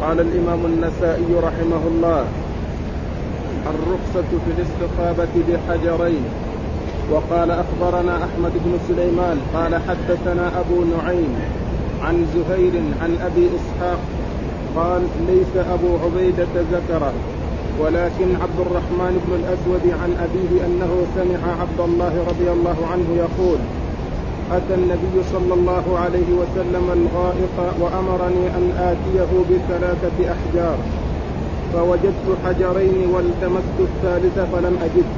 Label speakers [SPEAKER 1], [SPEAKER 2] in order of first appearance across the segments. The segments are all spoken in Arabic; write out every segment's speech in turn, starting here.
[SPEAKER 1] قال الإمام النسائي رحمه الله الرخصة في الاستطابة بحجرين. وقال أخبرنا أحمد بن سليمان قال حدثنا أبو نعيم عن زهير عن أبي إسحاق قال ليس أبو عبيدة ذكره ولكن عبد الرحمن بن الأسود عن أبيه أنه سمع عبد الله رضي الله عنه يقول أتى النبي صلى الله عليه وسلم الغائط وأمرني أن آتيه بثلاثة أحجار. فوجدت حجرين والتمست الثالث فلم أجد.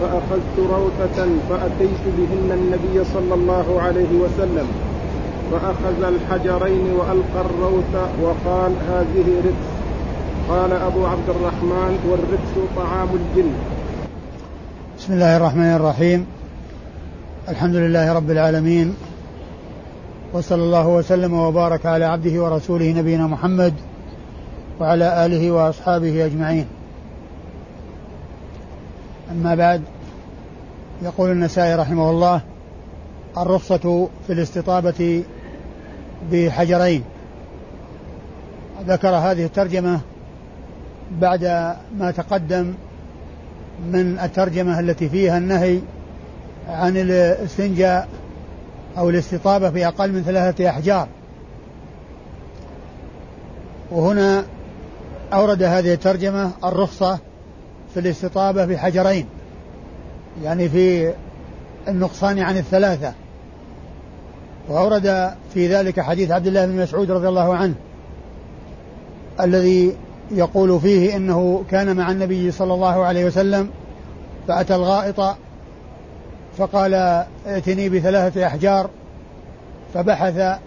[SPEAKER 1] فأخذت روثة فأتيت بهن النبي صلى الله عليه وسلم. فأخذ الحجرين وألقى الروث وقال هذه ركس قال أبو عبد الرحمن والركس طعام الجن.
[SPEAKER 2] بسم الله الرحمن الرحيم. الحمد لله رب العالمين وصلى الله وسلم وبارك على عبده ورسوله نبينا محمد وعلى آله وأصحابه أجمعين. أما بعد يقول النسائي رحمه الله الرخصة في الاستطابة بحجرين. ذكر هذه الترجمة بعد ما تقدم من الترجمة التي فيها النهي عن الاستنجاء أو الاستطابة بأقل من ثلاثة أحجار. وهنا أورد هذه الترجمة الرخصة في الاستطابة بحجرين يعني في النقصان عن الثلاثة. وأورد في ذلك حديث عبد الله بن مسعود رضي الله عنه الذي يقول فيه إنه كان مع النبي صلى الله عليه وسلم فأتى الغائط فقال ائتني بثلاثة أحجار فبحث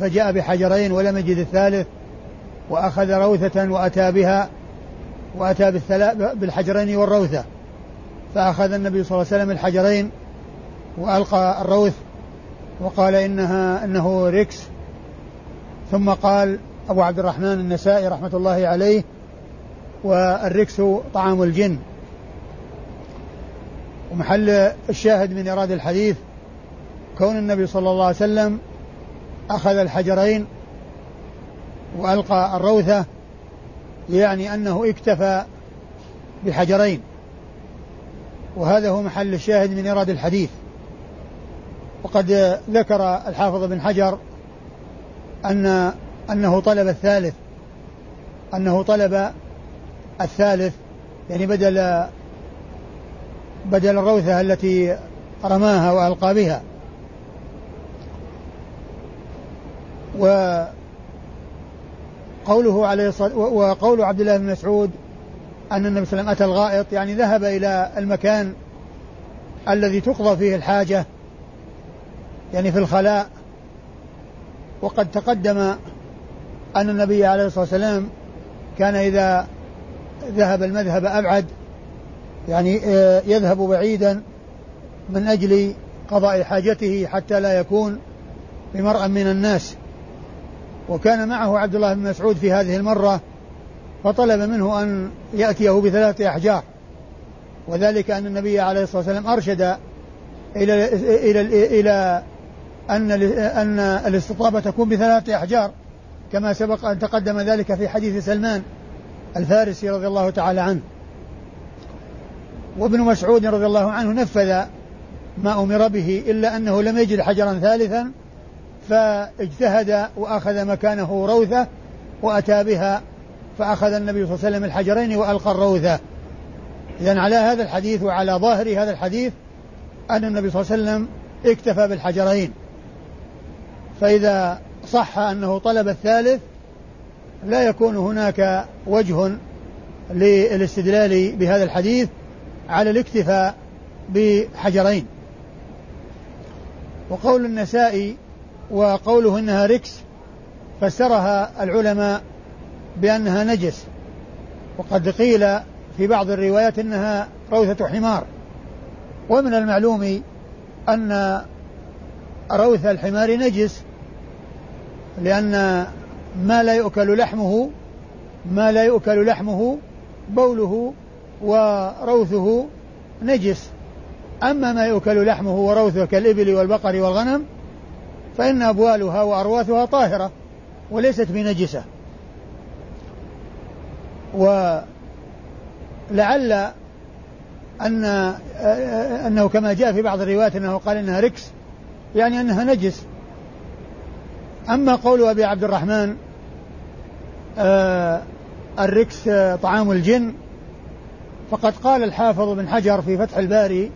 [SPEAKER 2] فجاء بحجرين ولم يجد الثالث وأخذ روثة وأتى بها وأتى بالحجرين والروثة فأخذ النبي صلى الله عليه وسلم الحجرين وألقى الروث وقال إنها إنه ركس ثم قال أبو عبد الرحمن النسائي رحمة الله عليه والركس طعام الجن ومحل الشاهد من إيراد الحديث كون النبي صلى الله عليه وسلم أخذ الحجرين وألقى الروثة يعني أنه اكتفى بحجرين. وهذا هو محل الشاهد من إيراد الحديث. وقد ذكر الحافظ بن حجر أن أنه طلب الثالث أنه طلب الثالث يعني بدل بدل الروثة التي رماها وألقى بها. وقوله عليه الصلاة وقول عبد الله بن مسعود أن النبي صلى الله عليه وسلم أتى الغائط يعني ذهب إلى المكان الذي تقضى فيه الحاجة يعني في الخلاء. وقد تقدم أن النبي عليه الصلاة والسلام كان إذا ذهب المذهب أبعد يعني آه، يذهب بعيدا من أجل قضاء حاجته حتى لا يكون بمرأ من الناس. وكان معه عبد الله بن مسعود في هذه المرة فطلب منه أن يأتيه بثلاثة أحجار. وذلك أن النبي عليه الصلاة والسلام أرشد إلى إلى إلى أن أن الاستطابة تكون بثلاثة أحجار كما سبق أن تقدم ذلك في حديث سلمان الفارسي رضي الله تعالى عنه. وابن مسعود رضي الله عنه نفذ ما أمر به إلا أنه لم يجد حجرا ثالثا فاجتهد وأخذ مكانه روثة وأتى بها فأخذ النبي صلى الله عليه وسلم الحجرين وألقى الروثة. إذا على هذا الحديث وعلى ظاهر هذا الحديث أن النبي صلى الله عليه وسلم اكتفى بالحجرين. فإذا صح أنه طلب الثالث لا يكون هناك وجه للاستدلال بهذا الحديث على الاكتفاء بحجرين. وقول النسائي وقوله إنها ركس فسرها العلماء بأنها نجس. وقد قيل في بعض الروايات إنها روثة حمار. ومن المعلوم أن روث الحمار نجس لأن ما لا يؤكل لحمه ما لا يؤكل لحمه بوله وروثه نجس. أما ما يؤكل لحمه وروثه كالإبل والبقر والغنم فإن أبوالها وأرواثها طاهرة وليست بنجسة. ولعل أن أنه كما جاء في بعض الروايات أنه قال إنها ركس يعني أنها نجس. أما قول أبي عبد الرحمن آه الركس طعام الجن فقد قال الحافظ بن حجر في فتح الباري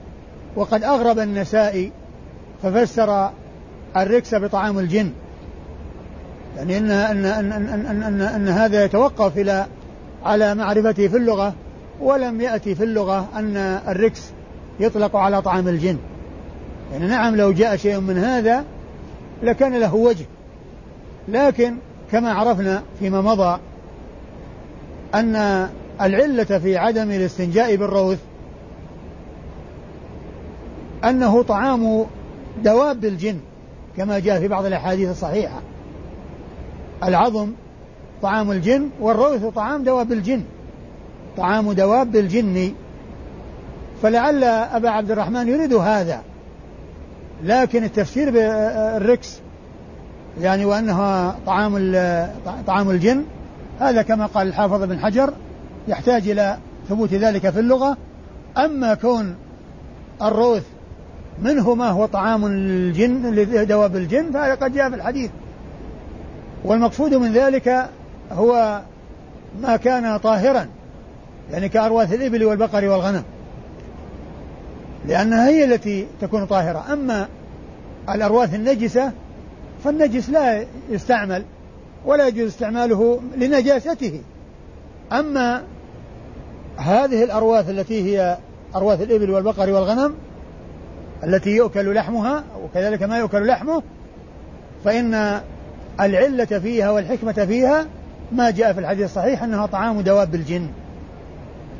[SPEAKER 2] وقد أغرب النسائي ففسر الركس بطعام الجن. يعني أن أن أن أن, أن, أن, أن هذا يتوقف إلى على معرفته في اللغة ولم يأتي في اللغة أن الركس يطلق على طعام الجن. يعني نعم لو جاء شيء من هذا لكان له وجه. لكن كما عرفنا فيما مضى أن العلة في عدم الاستنجاء بالروث أنه طعام دواب الجن كما جاء في بعض الأحاديث الصحيحة. العظم طعام الجن والروث طعام دواب الجن طعام دواب الجن. فلعل أبا عبد الرحمن يريد هذا لكن التفسير بالركس يعني وأنها طعام طعام الجن هذا كما قال الحافظ بن حجر يحتاج إلى ثبوت ذلك في اللغة. أما كون الروث منه ما هو طعام الجن لدواب الجن فهذا قد جاء في الحديث. والمقصود من ذلك هو ما كان طاهرا يعني كأرواث الإبل والبقر والغنم لأنها هي التي تكون طاهرة. أما الأرواث النجسة فالنجس لا يستعمل ولا يجوز استعماله لنجاسته. أما هذه الأرواث التي هي أرواث الإبل والبقر والغنم التي يؤكل لحمها وكذلك ما يؤكل لحمه فإن العلة فيها والحكمة فيها ما جاء في الحديث الصحيح أنها طعام دواب الجن.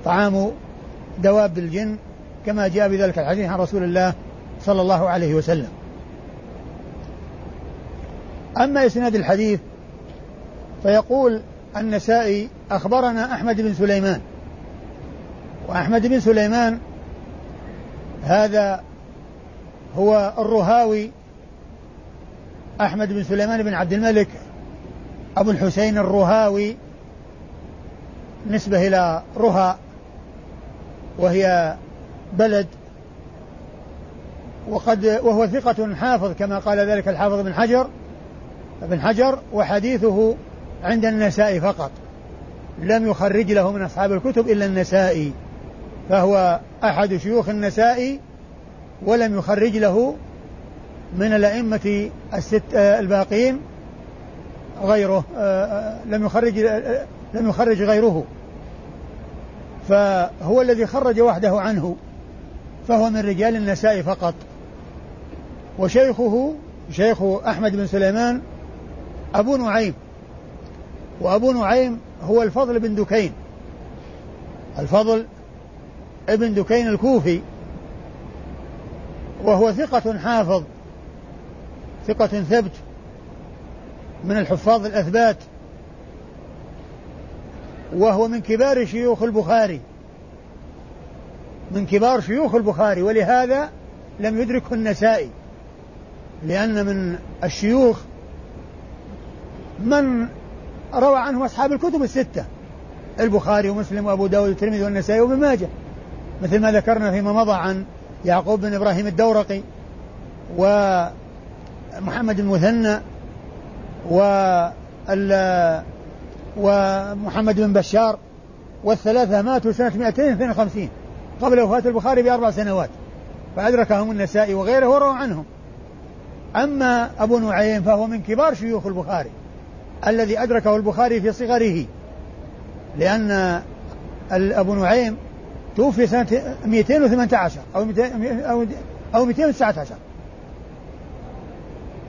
[SPEAKER 2] طعام دواب الجن كما جاء بذلك الحديث عن رسول الله صلى الله عليه وسلم. أما إسناد الحديث فيقول النسائي أخبرنا أحمد بن سليمان وأحمد بن سليمان هذا هو الرهاوي أحمد بن سليمان بن عبد الملك أبو الحسين الرهاوي نسبة إلى رها وهي بلد وقد وهو ثقة حافظ كما قال ذلك الحافظ بن حجر ابن حجر وحديثه عند النساء فقط لم يخرج له من أصحاب الكتب إلا النسائي فهو أحد شيوخ النسائي ولم يخرج له من الأئمة الست الباقين غيره لم يخرج لم يخرج غيره. فهو الذي خرج وحده عنه فهو من رجال النساء فقط. وشيخه شيخ أحمد بن سليمان أبو نعيم. وأبو نعيم هو الفضل بن دكين. الفضل ابن دكين الكوفي وهو ثقة حافظ ثقة ثبت من الحفاظ الأثبات وهو من كبار شيوخ البخاري من كبار شيوخ البخاري ولهذا لم يدركه النسائي لأن من الشيوخ من روى عنه أصحاب الكتب الستة البخاري ومسلم وأبو داود والترمذي والنسائي وابن ماجه. مثل ما ذكرنا فيما مضى عن يعقوب بن إبراهيم الدورقي ومحمد المثنى و ومحمد بن بشار والثلاثة ماتوا سنة 252 قبل وفاة البخاري بأربع سنوات فأدركهم النسائي وغيره وروى عنهم. أما أبو نعيم فهو من كبار شيوخ البخاري الذي أدركه البخاري في صغره لأن أبو نعيم توفي سنة 218 أو 200 أو أو 219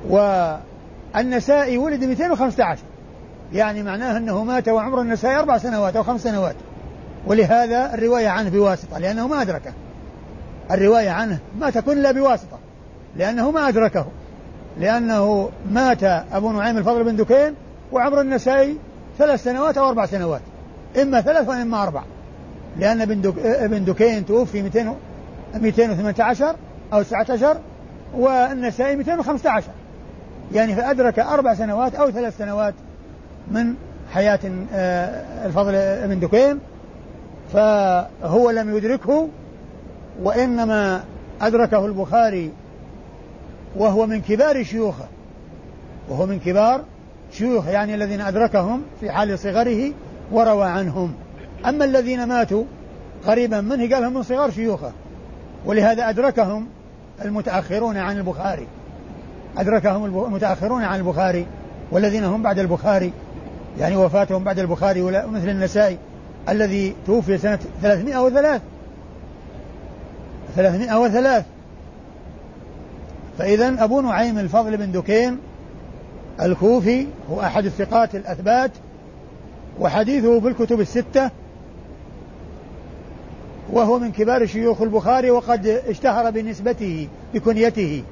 [SPEAKER 2] والنسائي ولد 215 يعني معناه أنه مات وعمر النسائي أربع سنوات أو خمس سنوات. ولهذا الرواية عنه بواسطة لأنه ما أدركه. الرواية عنه ما تكون إلا بواسطة لأنه ما أدركه. لأنه مات أبو نعيم الفضل بن دكين وعمر النسائي ثلاث سنوات أو أربع سنوات. إما ثلاث وإما أربع. لأن ابن. ابن دكين توفي 200 218 أو 19 والنسائي 215 يعني فأدرك أربع سنوات أو ثلاث سنوات من حياة آه، الفضل بن دكين فهو لم يدركه وإنما أدركه البخاري وهو من كبار شيوخه وهو من كبار شيوخ يعني الذين أدركهم في حال صغره وروى عنهم أما الذين ماتوا قريبا منه قالهم من صغار شيوخه. ولهذا أدركهم المتأخرون عن البخاري. أدركهم المتأخرون عن البخاري والذين هم بعد البخاري. يعني وفاتهم بعد البخاري مثل النسائي الذي توفي سنة 303 303 فإذا أبو نعيم الفضل بن دكين الكوفي هو أحد الثقات الأثبات وحديثه في الكتب الستة وهو من كبار شيوخ البخاري وقد اشتهر بنسبته بكنيته.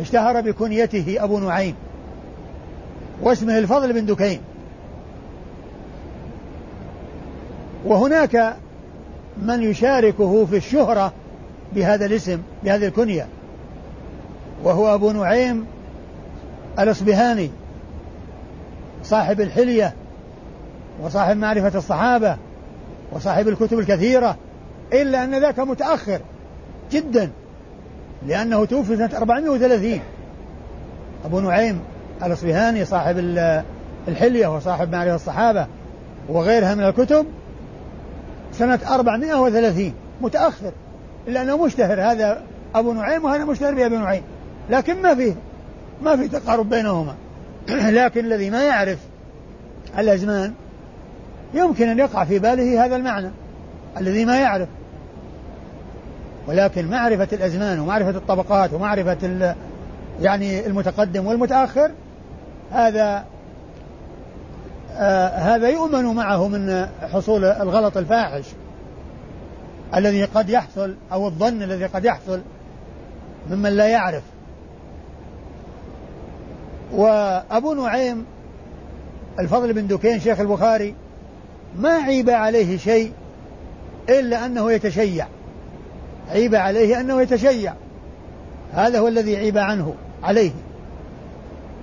[SPEAKER 2] اشتهر بكنيته أبو نعيم. واسمه الفضل بن دكين. وهناك من يشاركه في الشهرة بهذا الاسم بهذه الكنية. وهو أبو نعيم الأصبهاني صاحب الحلية وصاحب معرفة الصحابة وصاحب الكتب الكثيرة. إلا أن ذاك متأخر جدا لأنه توفي سنة 430 أبو نعيم الأصبهاني صاحب الحلية وصاحب معرفة الصحابة وغيرها من الكتب سنة 430 متأخر إلا أنه مشتهر. هذا أبو نعيم وهذا مشتهر بأبي نعيم. لكن ما فيه ما في تقارب بينهما. لكن الذي ما يعرف الأزمان يمكن أن يقع في باله هذا المعنى. الذي ما يعرف. ولكن معرفة الأزمان ومعرفة الطبقات ومعرفة يعني المتقدم والمتأخر هذا آه هذا يؤمن معه من حصول الغلط الفاحش الذي قد يحصل أو الظن الذي قد يحصل ممن لا يعرف. وأبو نعيم الفضل بن دكين شيخ البخاري ما عيب عليه شيء إلا أنه يتشيع. عيب عليه أنه يتشيع. هذا هو الذي عيب عنه عليه.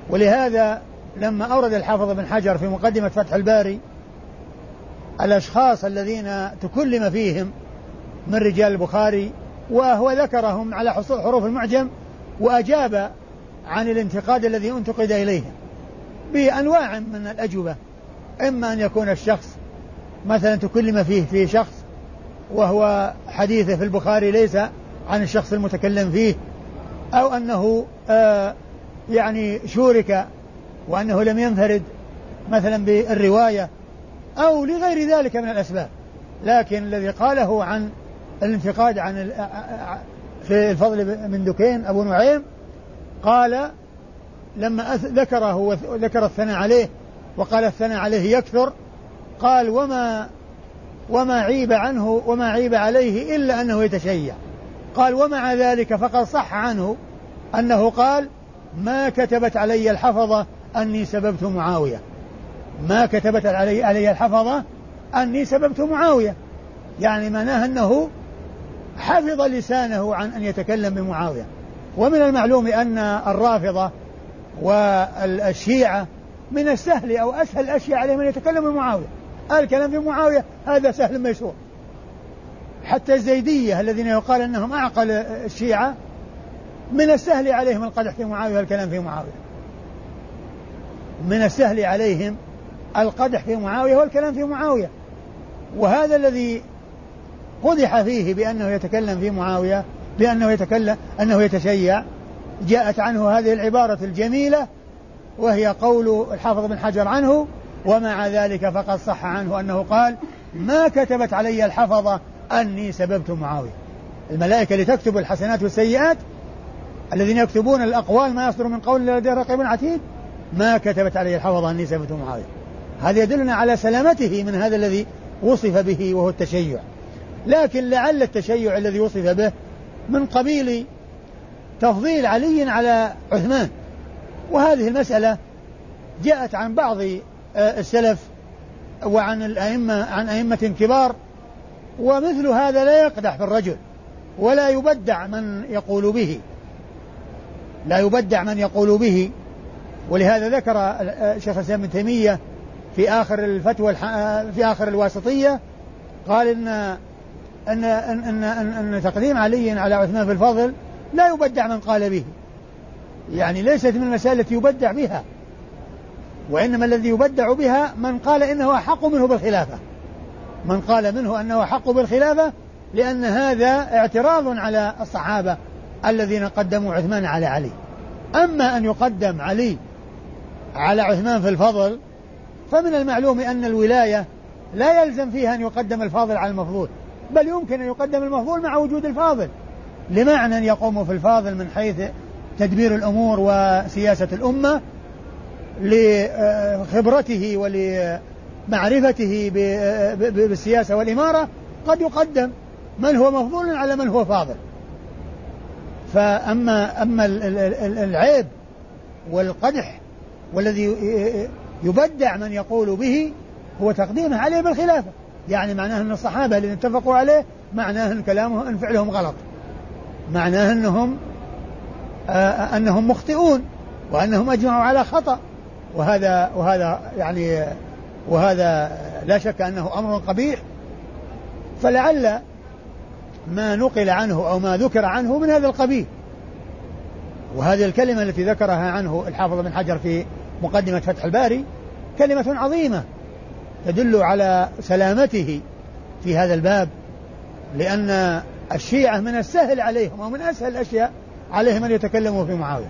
[SPEAKER 2] ولهذا لما أورد الحافظ بن حجر في مقدمة فتح الباري الأشخاص الذين تكلم فيهم من رجال البخاري وهو ذكرهم على حصول حروف المعجم وأجاب عن الانتقاد الذي انتقد إليهم بأنواع من الأجوبة. إما أن يكون الشخص مثلا تكلم فيه في شخص وهو حديثه في البخاري ليس عن الشخص المتكلم فيه أو أنه آه يعني شورك وأنه لم ينفرد مثلا بالرواية أو لغير ذلك من الأسباب. لكن الذي قاله عن الانتقاد عن في الفضل بن دكين أبو نعيم قال لما ذكره وذكر الثناء عليه وقال الثناء عليه يكثر قال وما وما عيب عنه وما عيب عليه إلا أنه يتشيع. قال ومع ذلك فقد صح عنه أنه قال ما كتبت علي الحفظة أني سببت معاوية. ما كتبت علي, علي الحفظة أني سببت معاوية. يعني معناه أنه حفظ لسانه عن أن يتكلم بمعاوية. ومن المعلوم أن الرافضة والشيعة من السهل أو أسهل الأشياء عليهم أن يتكلموا بمعاوية. الكلام في معاوية هذا سهل ميسور حتى الزيدية الذين يقال أنهم أعقل الشيعة من السهل عليهم القدح في معاوية والكلام في معاوية. من السهل عليهم القدح في معاوية والكلام في معاوية. وهذا الذي قدح فيه بأنه يتكلم في معاوية بأنه يتكلم أنه يتشيع جاءت عنه هذه العبارة الجميلة وهي قول الحافظ بن حجر عنه ومع ذلك فقد صح عنه أنه قال ما كتبت علي الحفظة أني سببت معاوية. الملائكة اللي تكتب الحسنات والسيئات الذين يكتبون الأقوال ما يصدر من قول لديه رقيب عتيد ما كتبت علي الحفظة أني سببت معاوية. هذا يدلنا على سلامته من هذا الذي وصف به وهو التشيع. لكن لعل التشيع الذي وصف به من قبيل تفضيل علي على عثمان. وهذه المسألة جاءت عن بعض السلف وعن الأئمة عن أئمة كبار ومثل هذا لا يقدح في الرجل ولا يبدع من يقول به. لا يبدع من يقول به. ولهذا ذكر آه، شيخ الإسلام ابن تيمية في آخر الفتوى في آخر الواسطية قال إن أن أن, أن, أن تقديم علي على عثمان في الفضل لا يبدع من قال به. يعني ليست من المسائل التي يبدع بها. وإنما الذي يبدع بها من قال إنه أحق منه بالخلافة. من قال منه أنه أحق بالخلافة لأن هذا اعتراض على الصحابة الذين قدموا عثمان على علي. أما أن يقدم علي على عثمان في الفضل فمن المعلوم أن الولاية لا يلزم فيها أن يقدم الفاضل على المفضول بل يمكن أن يقدم المفضول مع وجود الفاضل. لمعنى يقوم في الفاضل من حيث تدبير الأمور وسياسة الأمة لخبرته ولمعرفته بالسياسة والإمارة قد يقدم من هو مفضول على من هو فاضل. فأما أما العيب والقدح والذي يبدع من يقول به هو تقديمه عليه بالخلافة. يعني معناه أن الصحابة الذين اتفقوا عليه معناه أن كلامهم أن فعلهم غلط. معناه أنهم آه أنهم مخطئون وأنهم أجمعوا على خطأ. وهذا وهذا يعني وهذا لا شك أنه أمر قبيح. فلعل ما نقل عنه أو ما ذكر عنه من هذا القبيل وهذه الكلمة التي ذكرها عنه الحافظ بن حجر في مقدمة فتح الباري كلمة عظيمة تدل على سلامته في هذا الباب لأن الشيعة من السهل عليهم ومن أسهل الأشياء عليهم أن يتكلموا في معاوية.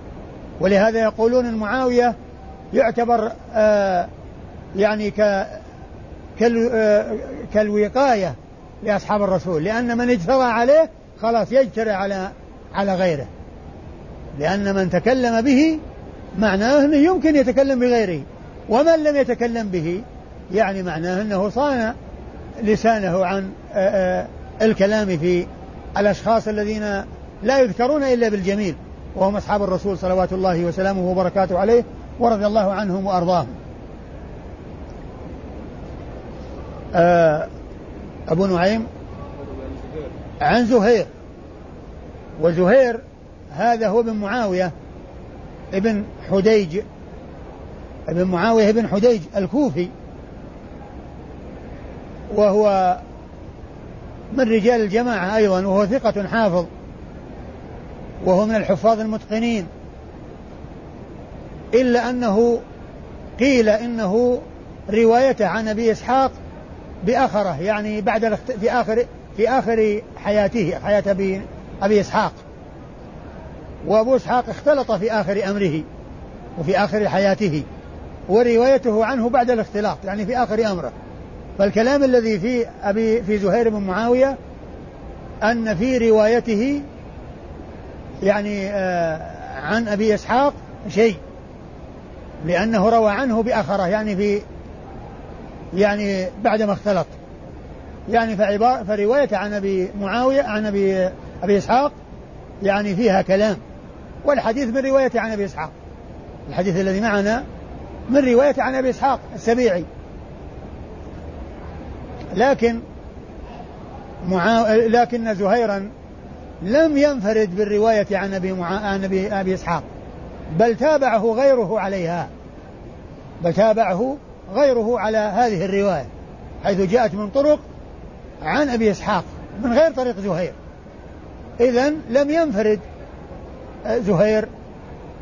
[SPEAKER 2] ولهذا يقولون معاوية يعتبر آه يعني آه كالوقاية لأصحاب الرسول لأن من اجترى عليه خلاص يجترى على على غيره. لأن من تكلم به معناه أنه يمكن يتكلم بغيره ومن لم يتكلم به يعني معناه أنه صان لسانه عن الكلام في الأشخاص الذين لا يذكرون إلا بالجميل وهم أصحاب الرسول صلوات الله وسلامه وبركاته عليه. ورضي الله عنهم وأرضاهم. أبو نعيم عن زهير. وزهير هذا هو ابن معاوية ابن حديج ابن معاوية ابن حديج الكوفي. وهو من رجال الجماعة أيضا وهو ثقة حافظ وهو من الحفاظ المتقنين. إلا أنه قيل إنه روايته عن أبي إسحاق بأخره يعني بعد في آخر في آخر حياته حياة أبي أبي إسحاق. وأبو إسحاق اختلط في آخر أمره وفي آخر حياته وروايته عنه بعد الاختلاط يعني في آخر أمره. فالكلام الذي في أبي في زهير بن معاوية أن في روايته يعني آه عن أبي إسحاق شيء. لأنه روى عنه بأخره يعني في يعني بعدما اختلط. يعني فرواية عن أبي معاوية عن أبي أبي إسحاق يعني فيها كلام. والحديث من رواية عن أبي إسحاق. الحديث الذي معنا من رواية عن أبي إسحاق السبيعي. لكن معا... لكن زهيرا لم ينفرد بالرواية عن أبي, معا... عن أبي... أبي إسحاق. بل تابعه غيره عليها. بل تابعه غيره على هذه الرواية حيث جاءت من طرق عن أبي إسحاق من غير طريق زهير. إذا لم ينفرد زهير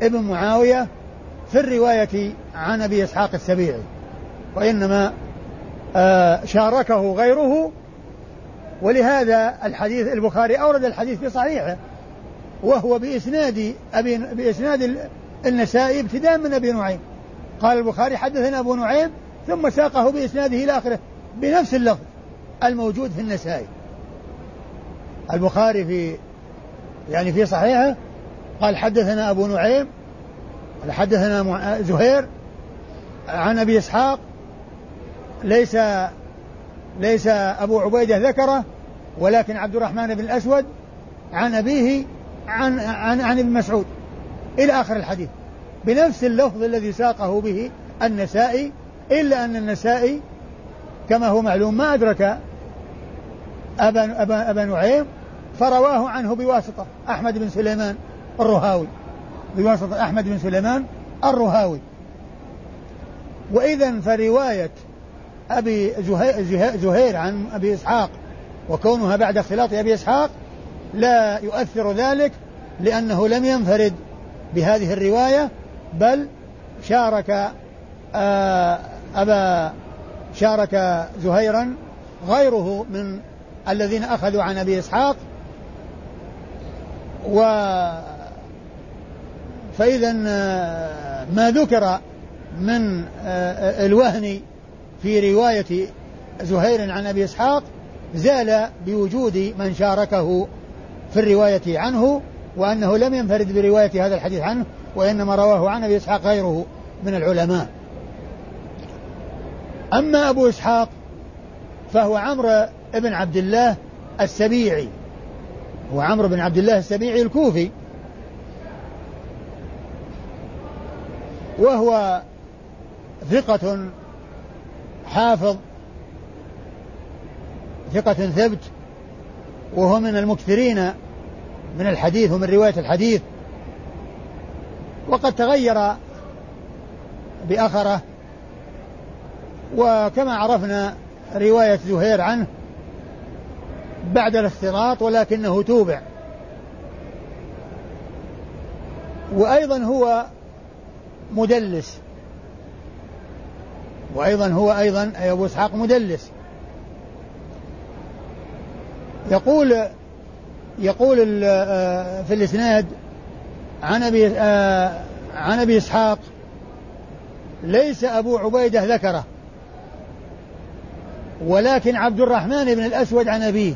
[SPEAKER 2] ابن معاوية في الرواية عن أبي إسحاق السبيعي. وإنما آه، شاركه غيره. ولهذا الحديث البخاري أورد الحديث في صحيحه وهو بإسناد أبي بإسناد النسائي ابتداء من أبي نعيم. قال البخاري حدثنا أبو نعيم ثم ساقه بإسناده إلى آخره بنفس اللفظ الموجود في النسائي. البخاري في يعني في صحيحه قال حدثنا أبو نعيم حدثنا زهير عن أبي إسحاق ليس ليس أبو عبيدة ذكره ولكن عبد الرحمن بن الأسود عن أبيه عن عن عن ابن مسعود. إلى آخر الحديث. بنفس اللفظ الذي ساقه به النسائي إلا أن النسائي كما هو معلوم ما أدرك أبا, أبا, أبا نعيم فرواه عنه بواسطة أحمد بن سليمان الرهاوي. بواسطة أحمد بن سليمان الرهاوي. وإذا فرواية أبي زهير عن أبي إسحاق وكونها بعد اختلاط أبي إسحاق لا يؤثر ذلك لأنه لم ينفرد. بهذه الرواية بل شارك آه، أبا شارك زهيرا غيره من الذين أخذوا عن أبي إسحاق. و فإذا آه، ما ذكر من آه، الوهن في رواية زهير عن أبي إسحاق زال بوجود من شاركه في الرواية عنه. وأنه لم ينفرد برواية هذا الحديث عنه وإنما رواه عن أبي إسحاق غيره من العلماء. أما أبو إسحاق فهو عمرو بن عبد الله السبيعي. هو عمرو بن عبد الله السبيعي الكوفي. وهو ثقة حافظ ثقة ثبت وهو من المكثرين من الحديث ومن رواية الحديث. وقد تغير بأخره. وكما عرفنا رواية زهير عنه بعد الاختلاط ولكنه توبع. وأيضا هو مدلس. وأيضا هو أيضا أي أبو إسحاق مدلس. يقول يقول آه، في الإسناد عن أبي آه، عن أبي إسحاق ليس أبو عبيدة ذكره ولكن عبد الرحمن بن الأسود عن أبيه.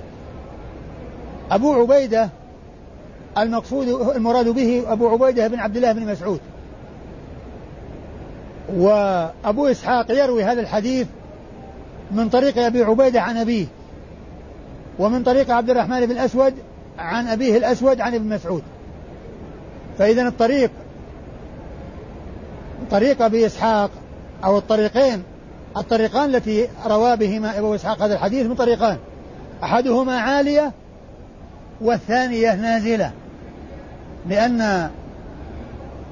[SPEAKER 2] أبو عبيدة المقصود المراد به أبو عبيدة بن عبد الله بن مسعود. وأبو إسحاق يروي هذا الحديث من طريق أبي عبيدة عن أبيه ومن طريق عبد الرحمن بن الأسود عن أبيه الأسود عن ابن مسعود. فإذا الطريق طريق أبي إسحاق أو الطريقين الطريقان التي روى بهما أبو إسحاق هذا الحديث من طريقان. أحدهما عالية والثانية نازلة. لأن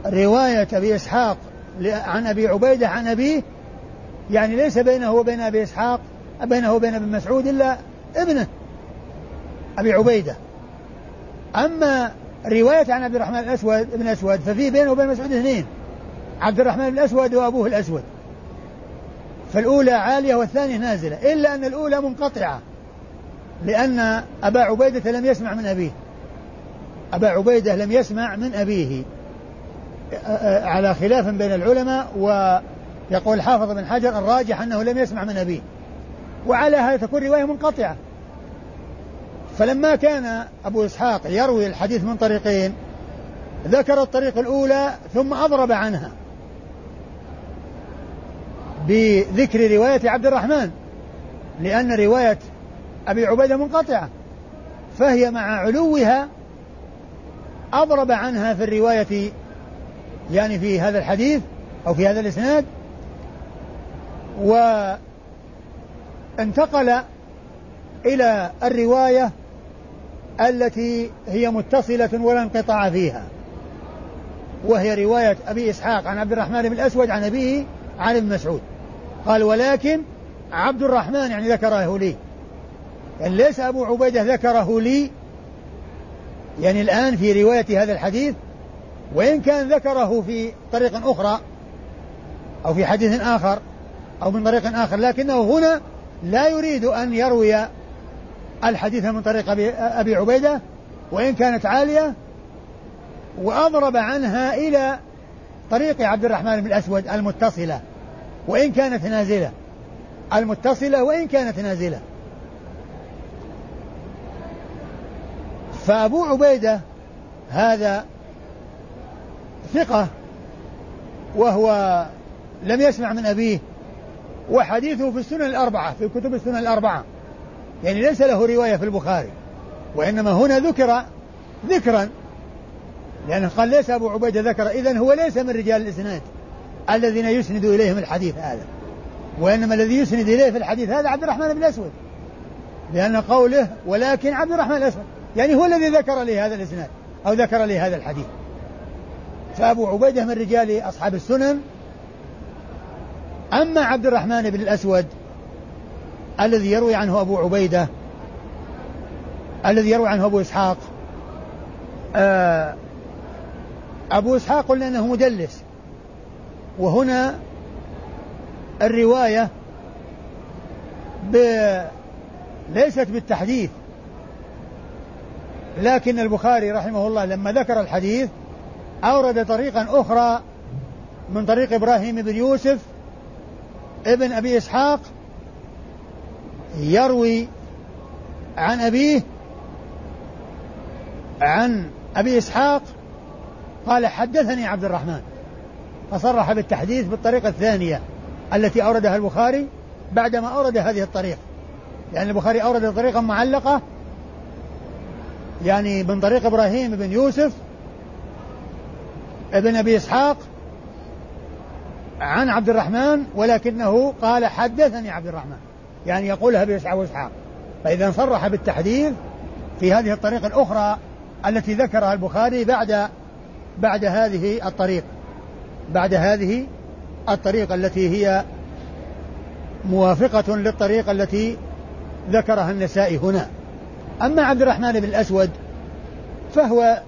[SPEAKER 2] رواية أبي إسحاق عن أبي عبيدة عن أبيه يعني ليس بينه وبين أبي إسحاق بينه وبين ابن مسعود إلا ابنه أبي عبيدة. أما رواية عن عبد الرحمن الأسود ابن أسود ففي بينه وبين مسعود اثنين عبد الرحمن الأسود وأبوه الأسود. فالأولى عالية والثانية نازلة إلا أن الأولى منقطعة لأن أبا عبيدة لم يسمع من أبيه. أبا عبيدة لم يسمع من أبيه. على خلاف بين العلماء ويقول حافظ بن حجر الراجح أنه لم يسمع من أبيه. وعلى هذا تكون رواية منقطعة. فلما كان أبو إسحاق يروي الحديث من طريقين ذكر الطريق الأولى ثم أضرب عنها بذكر رواية عبد الرحمن لأن رواية أبي عبيدة منقطعة فهي مع علوها أضرب عنها في الرواية يعني في هذا الحديث أو في هذا الإسناد وانتقل إلى الرواية التي هي متصلة ولا انقطاع فيها. وهي رواية أبي إسحاق عن عبد الرحمن بن الأسود عن أبيه عن ابن مسعود. قال ولكن عبد الرحمن يعني ذكره لي. يعني ليس أبو عبيدة ذكره لي. يعني الآن في رواية هذا الحديث وإن كان ذكره في طريق أخرى أو في حديث آخر أو من طريق آخر لكنه هنا لا يريد أن يروي الحديث من طريق أبي عبيدة وإن كانت عالية وأضرب عنها إلى طريق عبد الرحمن بن الأسود المتصلة وإن كانت نازلة. المتصلة وإن كانت نازلة. فأبو عبيدة هذا ثقة وهو لم يسمع من أبيه وحديثه في السنن الأربعة في كتب السنن الأربعة. يعني ليس له رواية في البخاري وإنما هنا ذكر ذكرا لأنه قال ليس أبو عبيدة ذكر إذا هو ليس من رجال الإسناد الذين يسند إليهم الحديث هذا وإنما الذي يسند إليه في الحديث هذا عبد الرحمن بن الأسود لأن قوله ولكن عبد الرحمن الأسود يعني هو الذي ذكر لي هذا الإسناد أو ذكر لي هذا الحديث. فأبو عبيدة من رجال أصحاب السنن أما عبد الرحمن بن الأسود الذي يروي عنه أبو عبيدة الذي يروي عنه أبو إسحاق. آه، أبو إسحاق قلنا أنه مدلس. وهنا الرواية ب... ليست بالتحديث. لكن البخاري رحمه الله لما ذكر الحديث أورد طريقا أخرى من طريق إبراهيم بن يوسف ابن أبي إسحاق يروي عن أبيه عن أبي إسحاق قال حدثني عبد الرحمن فصرح بالتحديث بالطريقة الثانية التي أوردها البخاري بعدما أورد هذه الطريقة. يعني البخاري أورد طريقا معلقة يعني من طريق إبراهيم بن يوسف ابن أبي إسحاق عن عبد الرحمن ولكنه قال حدثني عبد الرحمن. يعني يقولها بإسحاق فإذا صرح بالتحديث في هذه الطريقة الأخرى التي ذكرها البخاري بعد بعد هذه الطريق بعد هذه الطريقة التي هي موافقة للطريقة التي ذكرها النسائي هنا. أما عبد الرحمن بن الأسود فهو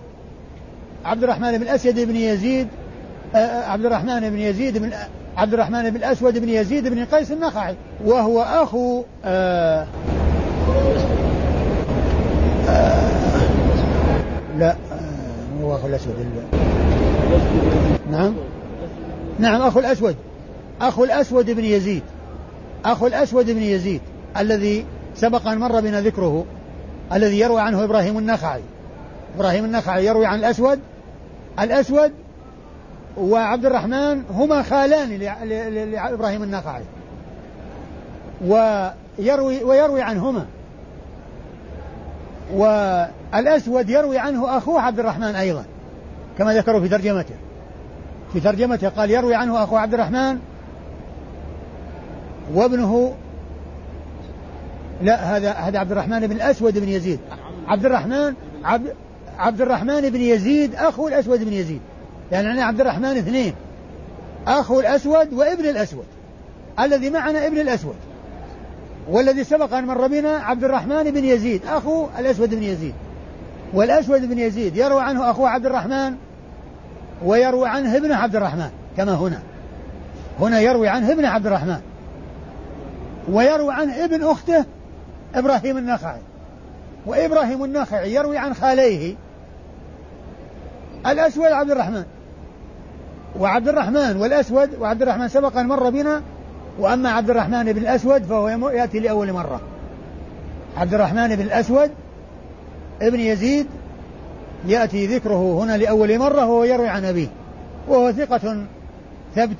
[SPEAKER 2] عبد الرحمن بن الأسود بن يزيد آه، عبد الرحمن بن يزيد بن عبد الرحمن بن الأسود بن يزيد بن قيس النخعي وهو أخو آه آه لا آه هو أخو الأسود نعم؟ نعم أخو الأسود. أخو الأسود بن يزيد. أخو الأسود بن يزيد الذي سبق أن مر بنا ذكره الذي يروي عنه إبراهيم النخعي. إبراهيم النخعي يروي عن الأسود؟ الأسود؟ وعبد الرحمن هما خالان لإبراهيم النخعي. ويروي ويروي عنهما. والأسود يروي عنه أخوه عبد الرحمن أيضا كما ذكروا في ترجمته. في ترجمته قال يروي عنه أخوه عبد الرحمن وابنه لا هذا هذا عبد الرحمن بن الأسود بن يزيد. عبد الرحمن عبد عبد الرحمن بن يزيد أخو الأسود بن يزيد. يعني أنا عبد الرحمن اثنين أخو الأسود وابن الأسود. الذي معنا ابن الأسود. والذي سبق أن مر بنا عبد الرحمن بن يزيد أخو الأسود بن يزيد. والأسود بن يزيد يروى عنه أخوه عبد الرحمن ويروي عنه ابن عبد الرحمن كما هنا. هنا يروي عنه ابن عبد الرحمن. ويروي عنه ابن أخته إبراهيم النخعي. وإبراهيم النخعي يروي عن خاليه الأسود عبد الرحمن. وعبد الرحمن والأسود وعبد الرحمن سبق أن مر بنا وأما عبد الرحمن بن الأسود فهو يأتي لأول مرة. عبد الرحمن بن الأسود ابن يزيد يأتي ذكره هنا لأول مرة وهو يروي عن أبيه. وهو ثقة ثبت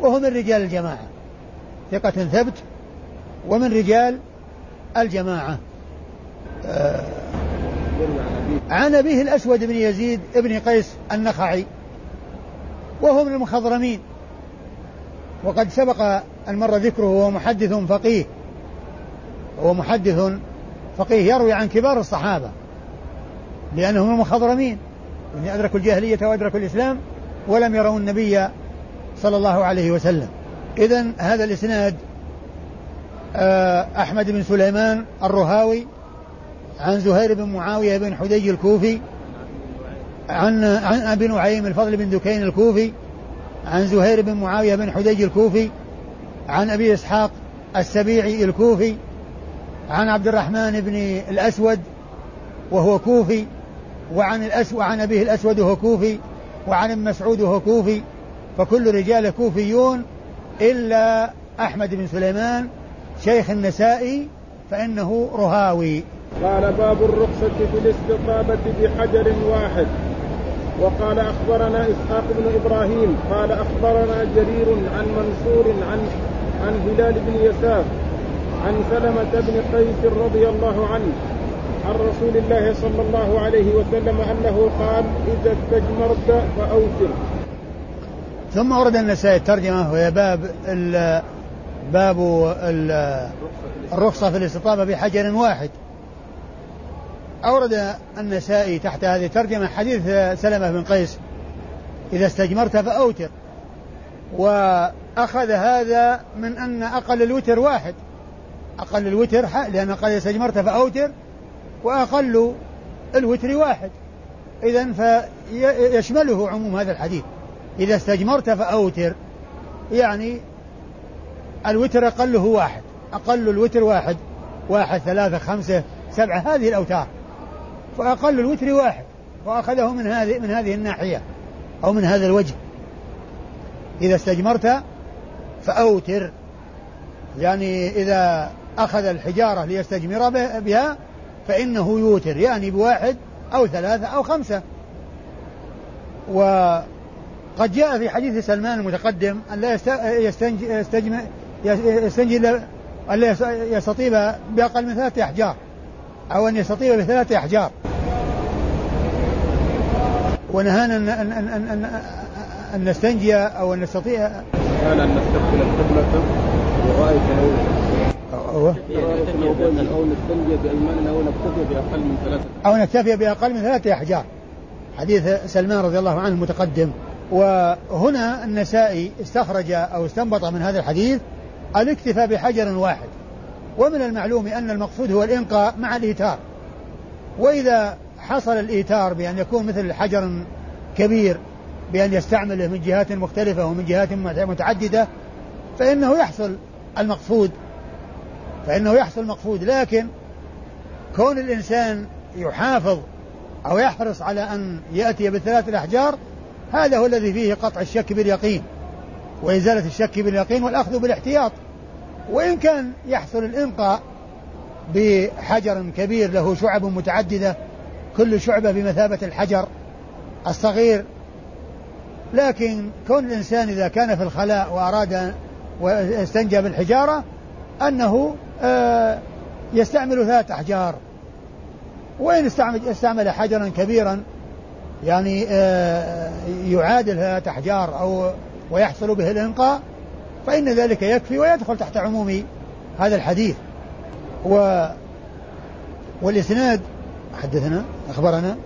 [SPEAKER 2] وهو من رجال الجماعة. ثقة ثبت ومن رجال الجماعة. آه عن أبيه الأسود بن يزيد ابن قيس النخعي. وهو من المخضرمين. وقد سبق أن مر ذكره وهو محدث فقيه. هو محدث فقيه يروي عن كبار الصحابة. لأنه من المخضرمين. يعني أدركوا الجاهلية وأدركوا الإسلام ولم يروا النبي صلى الله عليه وسلم. إذا هذا الإسناد آه، أحمد بن سليمان الرهاوي عن زهير بن معاوية بن حدي الكوفي عن عن أبي نعيم الفضل بن دكين الكوفي عن زهير بن معاوية بن حدي الكوفي عن أبي إسحاق السبيعي الكوفي عن عبد الرحمن بن الأسود وهو كوفي وعن الاسود عن أبيه الأسود وهو كوفي وعن ابن مسعود وهو كوفي فكل رجاله كوفيون إلا أحمد بن سليمان شيخ النسائي فإنه رهاوي.
[SPEAKER 1] قال باب الرخصة في الاستطابة بحجر واحد. وقال أخبرنا إسحاق بن إبراهيم قال أخبرنا جرير عن منصور عن عن هلال بن يسار عن سلمة بن قيس رضي الله عنه عن رسول الله صلى الله عليه وسلم أنه قال إذا استجمرت فأوتر.
[SPEAKER 2] ثم ورد النسائي الترجمة وهي باب باب الرخصة في الاستطابة بحجر واحد. أورد النسائي تحت هذه الترجمة حديث سلمة بن قيس. إذا استجمرت فأوتر. أخذ هذا من أن أقل الوتر واحد. أقل الوتر لأن قال استجمرت فأوتر. وأقل الوتر واحد. إذا فيشمله عموم هذا الحديث. إذا استجمرت فأوتر. يعني الوتر أقله واحد. أقل الوتر واحد. واحد ثلاثة خمسة سبعة هذه الأوتار. فأقل الوتر واحد وأخذه من هذه من هذه الناحية أو من هذا الوجه. إذا استجمرت فأوتر يعني إذا أخذ الحجارة ليستجمر بها فإنه يوتر يعني بواحد أو ثلاثة أو خمسة. وقد جاء في حديث سلمان المتقدم أن لا يستنجي أن لا يستطيب بأقل من ثلاثة أحجار أو أن يستطيب بثلاثة أحجار. ونهانا أن, أن, أن, أن, أن, أن نستنجي أو أن نستطيع
[SPEAKER 1] كان أن نستقبل القبلة. برأيك أو أو نستنجي بأيماننا أو نكتفي بأقل من ثلاثة.
[SPEAKER 2] أو نكتفي بأقل من ثلاثة أحجار. حديث سلمان رضي الله عنه المتقدم وهنا النسائي استخرج أو استنبط من هذا الحديث الاكتفاء بحجر واحد. ومن المعلوم أن المقصود هو الإنقاء مع الإيتار وإذا حصل الإيتار بأن يكون مثل حجر كبير بأن يستعمله من جهات مختلفة ومن جهات متعددة فإنه يحصل المقصود فإنه يحصل المقصود. لكن كون الإنسان يحافظ أو يحرص على أن يأتي بالثلاث الأحجار هذا هو الذي فيه قطع الشك باليقين وإزالة الشك باليقين والأخذ بالاحتياط. وإن كان يحصل الإنقاء بحجر كبير له شعب متعددة كل شعبة بمثابة الحجر الصغير. لكن كون الإنسان إذا كان في الخلاء وأراد واستنجى بالحجارة أنه آه، يستعمل ثلاث أحجار. وإن استعمل, حجرا كبيرا يعني آه، يعادل ثلاث أحجار أو ويحصل به الإنقاء فإن ذلك يكفي ويدخل تحت عموم هذا الحديث. و والإسناد حدثنا أخبرنا؟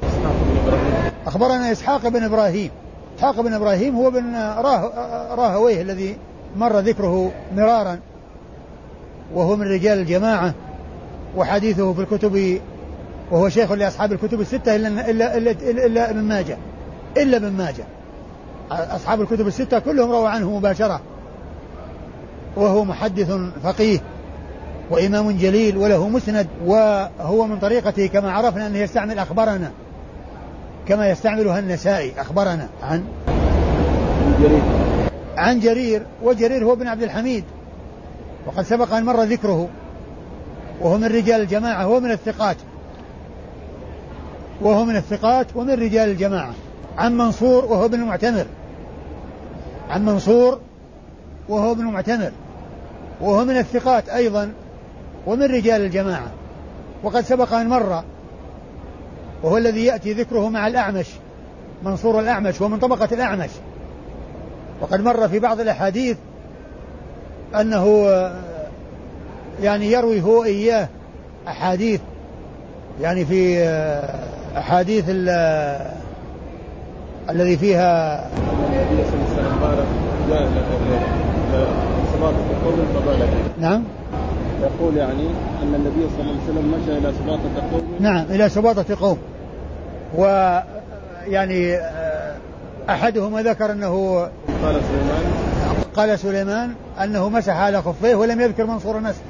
[SPEAKER 2] أخبرنا إسحاق بن إبراهيم. إسحاق بن إبراهيم هو بن راه راهويه الذي مر ذكره مرارا وهو من رجال الجماعة وحديثه في الكتب وهو شيخ لأصحاب الكتب الستة إلا إلا إلا, إلا, ابن ماجه إلا ابن ماجه. أصحاب الكتب الستة كلهم رووا عنه مباشرة وهو محدث فقيه. وإمام جليل وله مسند وهو من طريقته كما عرفنا أنه يستعمل أخبرنا كما يستعملها النسائي أخبرنا عن
[SPEAKER 1] جرير.
[SPEAKER 2] عن جرير وجرير هو بن عبد الحميد. وقد سبق أن مر ذكره. وهو من رجال الجماعة هو من الثقات. وهو من الثقات ومن رجال الجماعة. عن منصور وهو ابن المعتمر. عن منصور وهو ابن معتمر وهو من الثقات أيضا. ومن رجال الجماعة. وقد سبق أن مر وهو الذي يأتي ذكره مع الأعمش منصور الأعمش ومن طبقة الأعمش. وقد مر في بعض الأحاديث أنه يعني يروي هو إياه أحاديث. يعني في أحاديث الذي فيها نعم.
[SPEAKER 1] يقول يعني أن النبي صلى الله عليه وسلم مشى إلى سباطة قوم
[SPEAKER 2] نعم إلى سباطة قوم. ويعني آه، أحدهم ذكر أنه
[SPEAKER 1] قال سليمان.
[SPEAKER 2] قال سليمان أنه مسح على خفيه ولم يذكر منصور المسح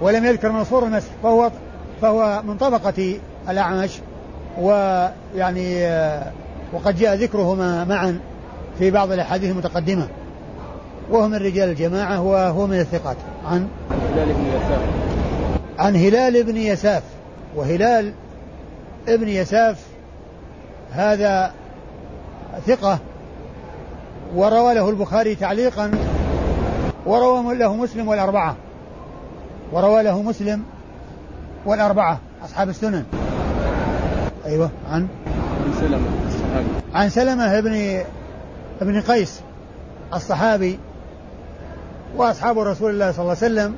[SPEAKER 2] ولم يذكر منصور المسح فهو فهو من طبقة الأعمش. ويعني وقد جاء ذكرهما معا في بعض الأحاديث المتقدمة. وهو من رجال الجماعة وهو من الثقات. عن
[SPEAKER 1] هلال بن يساف.
[SPEAKER 2] عن هلال بن يساف. وهلال ابن يساف هذا ثقة وروى له البخاري تعليقا وروى له مسلم والأربعة. وروى له مسلم والأربعة أصحاب السنن. أيوة عن
[SPEAKER 1] عن سلمة الصحابي.
[SPEAKER 2] عن سلمة بن ابن قيس الصحابي. وأصحاب رسول الله صلى الله عليه وسلم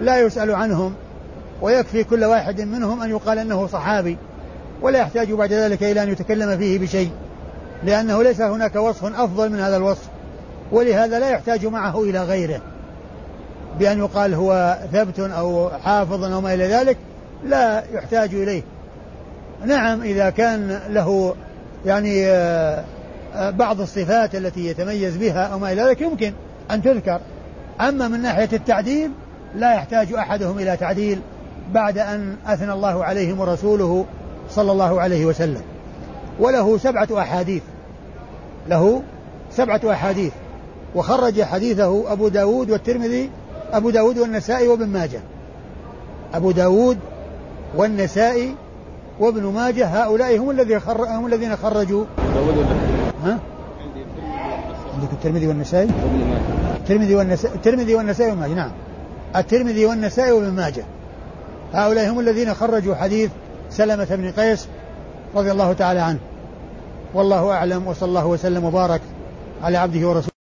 [SPEAKER 2] لا يسأل عنهم ويكفي كل واحد منهم أن يقال أنه صحابي ولا يحتاج بعد ذلك إلى أن يتكلم فيه بشيء لأنه ليس هناك وصف أفضل من هذا الوصف ولهذا لا يحتاج معه إلى غيره بأن يقال هو ثبت أو حافظ أو ما إلى ذلك لا يحتاج إليه. نعم إذا كان له يعني آه، آه، بعض الصفات التي يتميز بها أو ما إلى ذلك يمكن أن تذكر. أما من ناحية التعديل لا يحتاج أحدهم إلى تعديل بعد أن أثنى الله عليهم ورسوله صلى الله عليه وسلم. وله سبعة أحاديث. له سبعة أحاديث. وخرج حديثه أبو داود والترمذي أبو داود والنسائي وابن ماجه. أبو داود والنسائي وابن ماجه هؤلاء هم الذين هم الذين خرجوا. داود ها؟ عندك الترمذي والنسائي. الترمذي والنسائي الترمذي والنسائي وابن ماجه نعم. الترمذي والنسائي وابن ماجه. هؤلاء هم الذين خرجوا حديث سلمة بن قيس رضي الله تعالى عنه. والله أعلم وصلى الله وسلم وبارك على عبده ورسوله.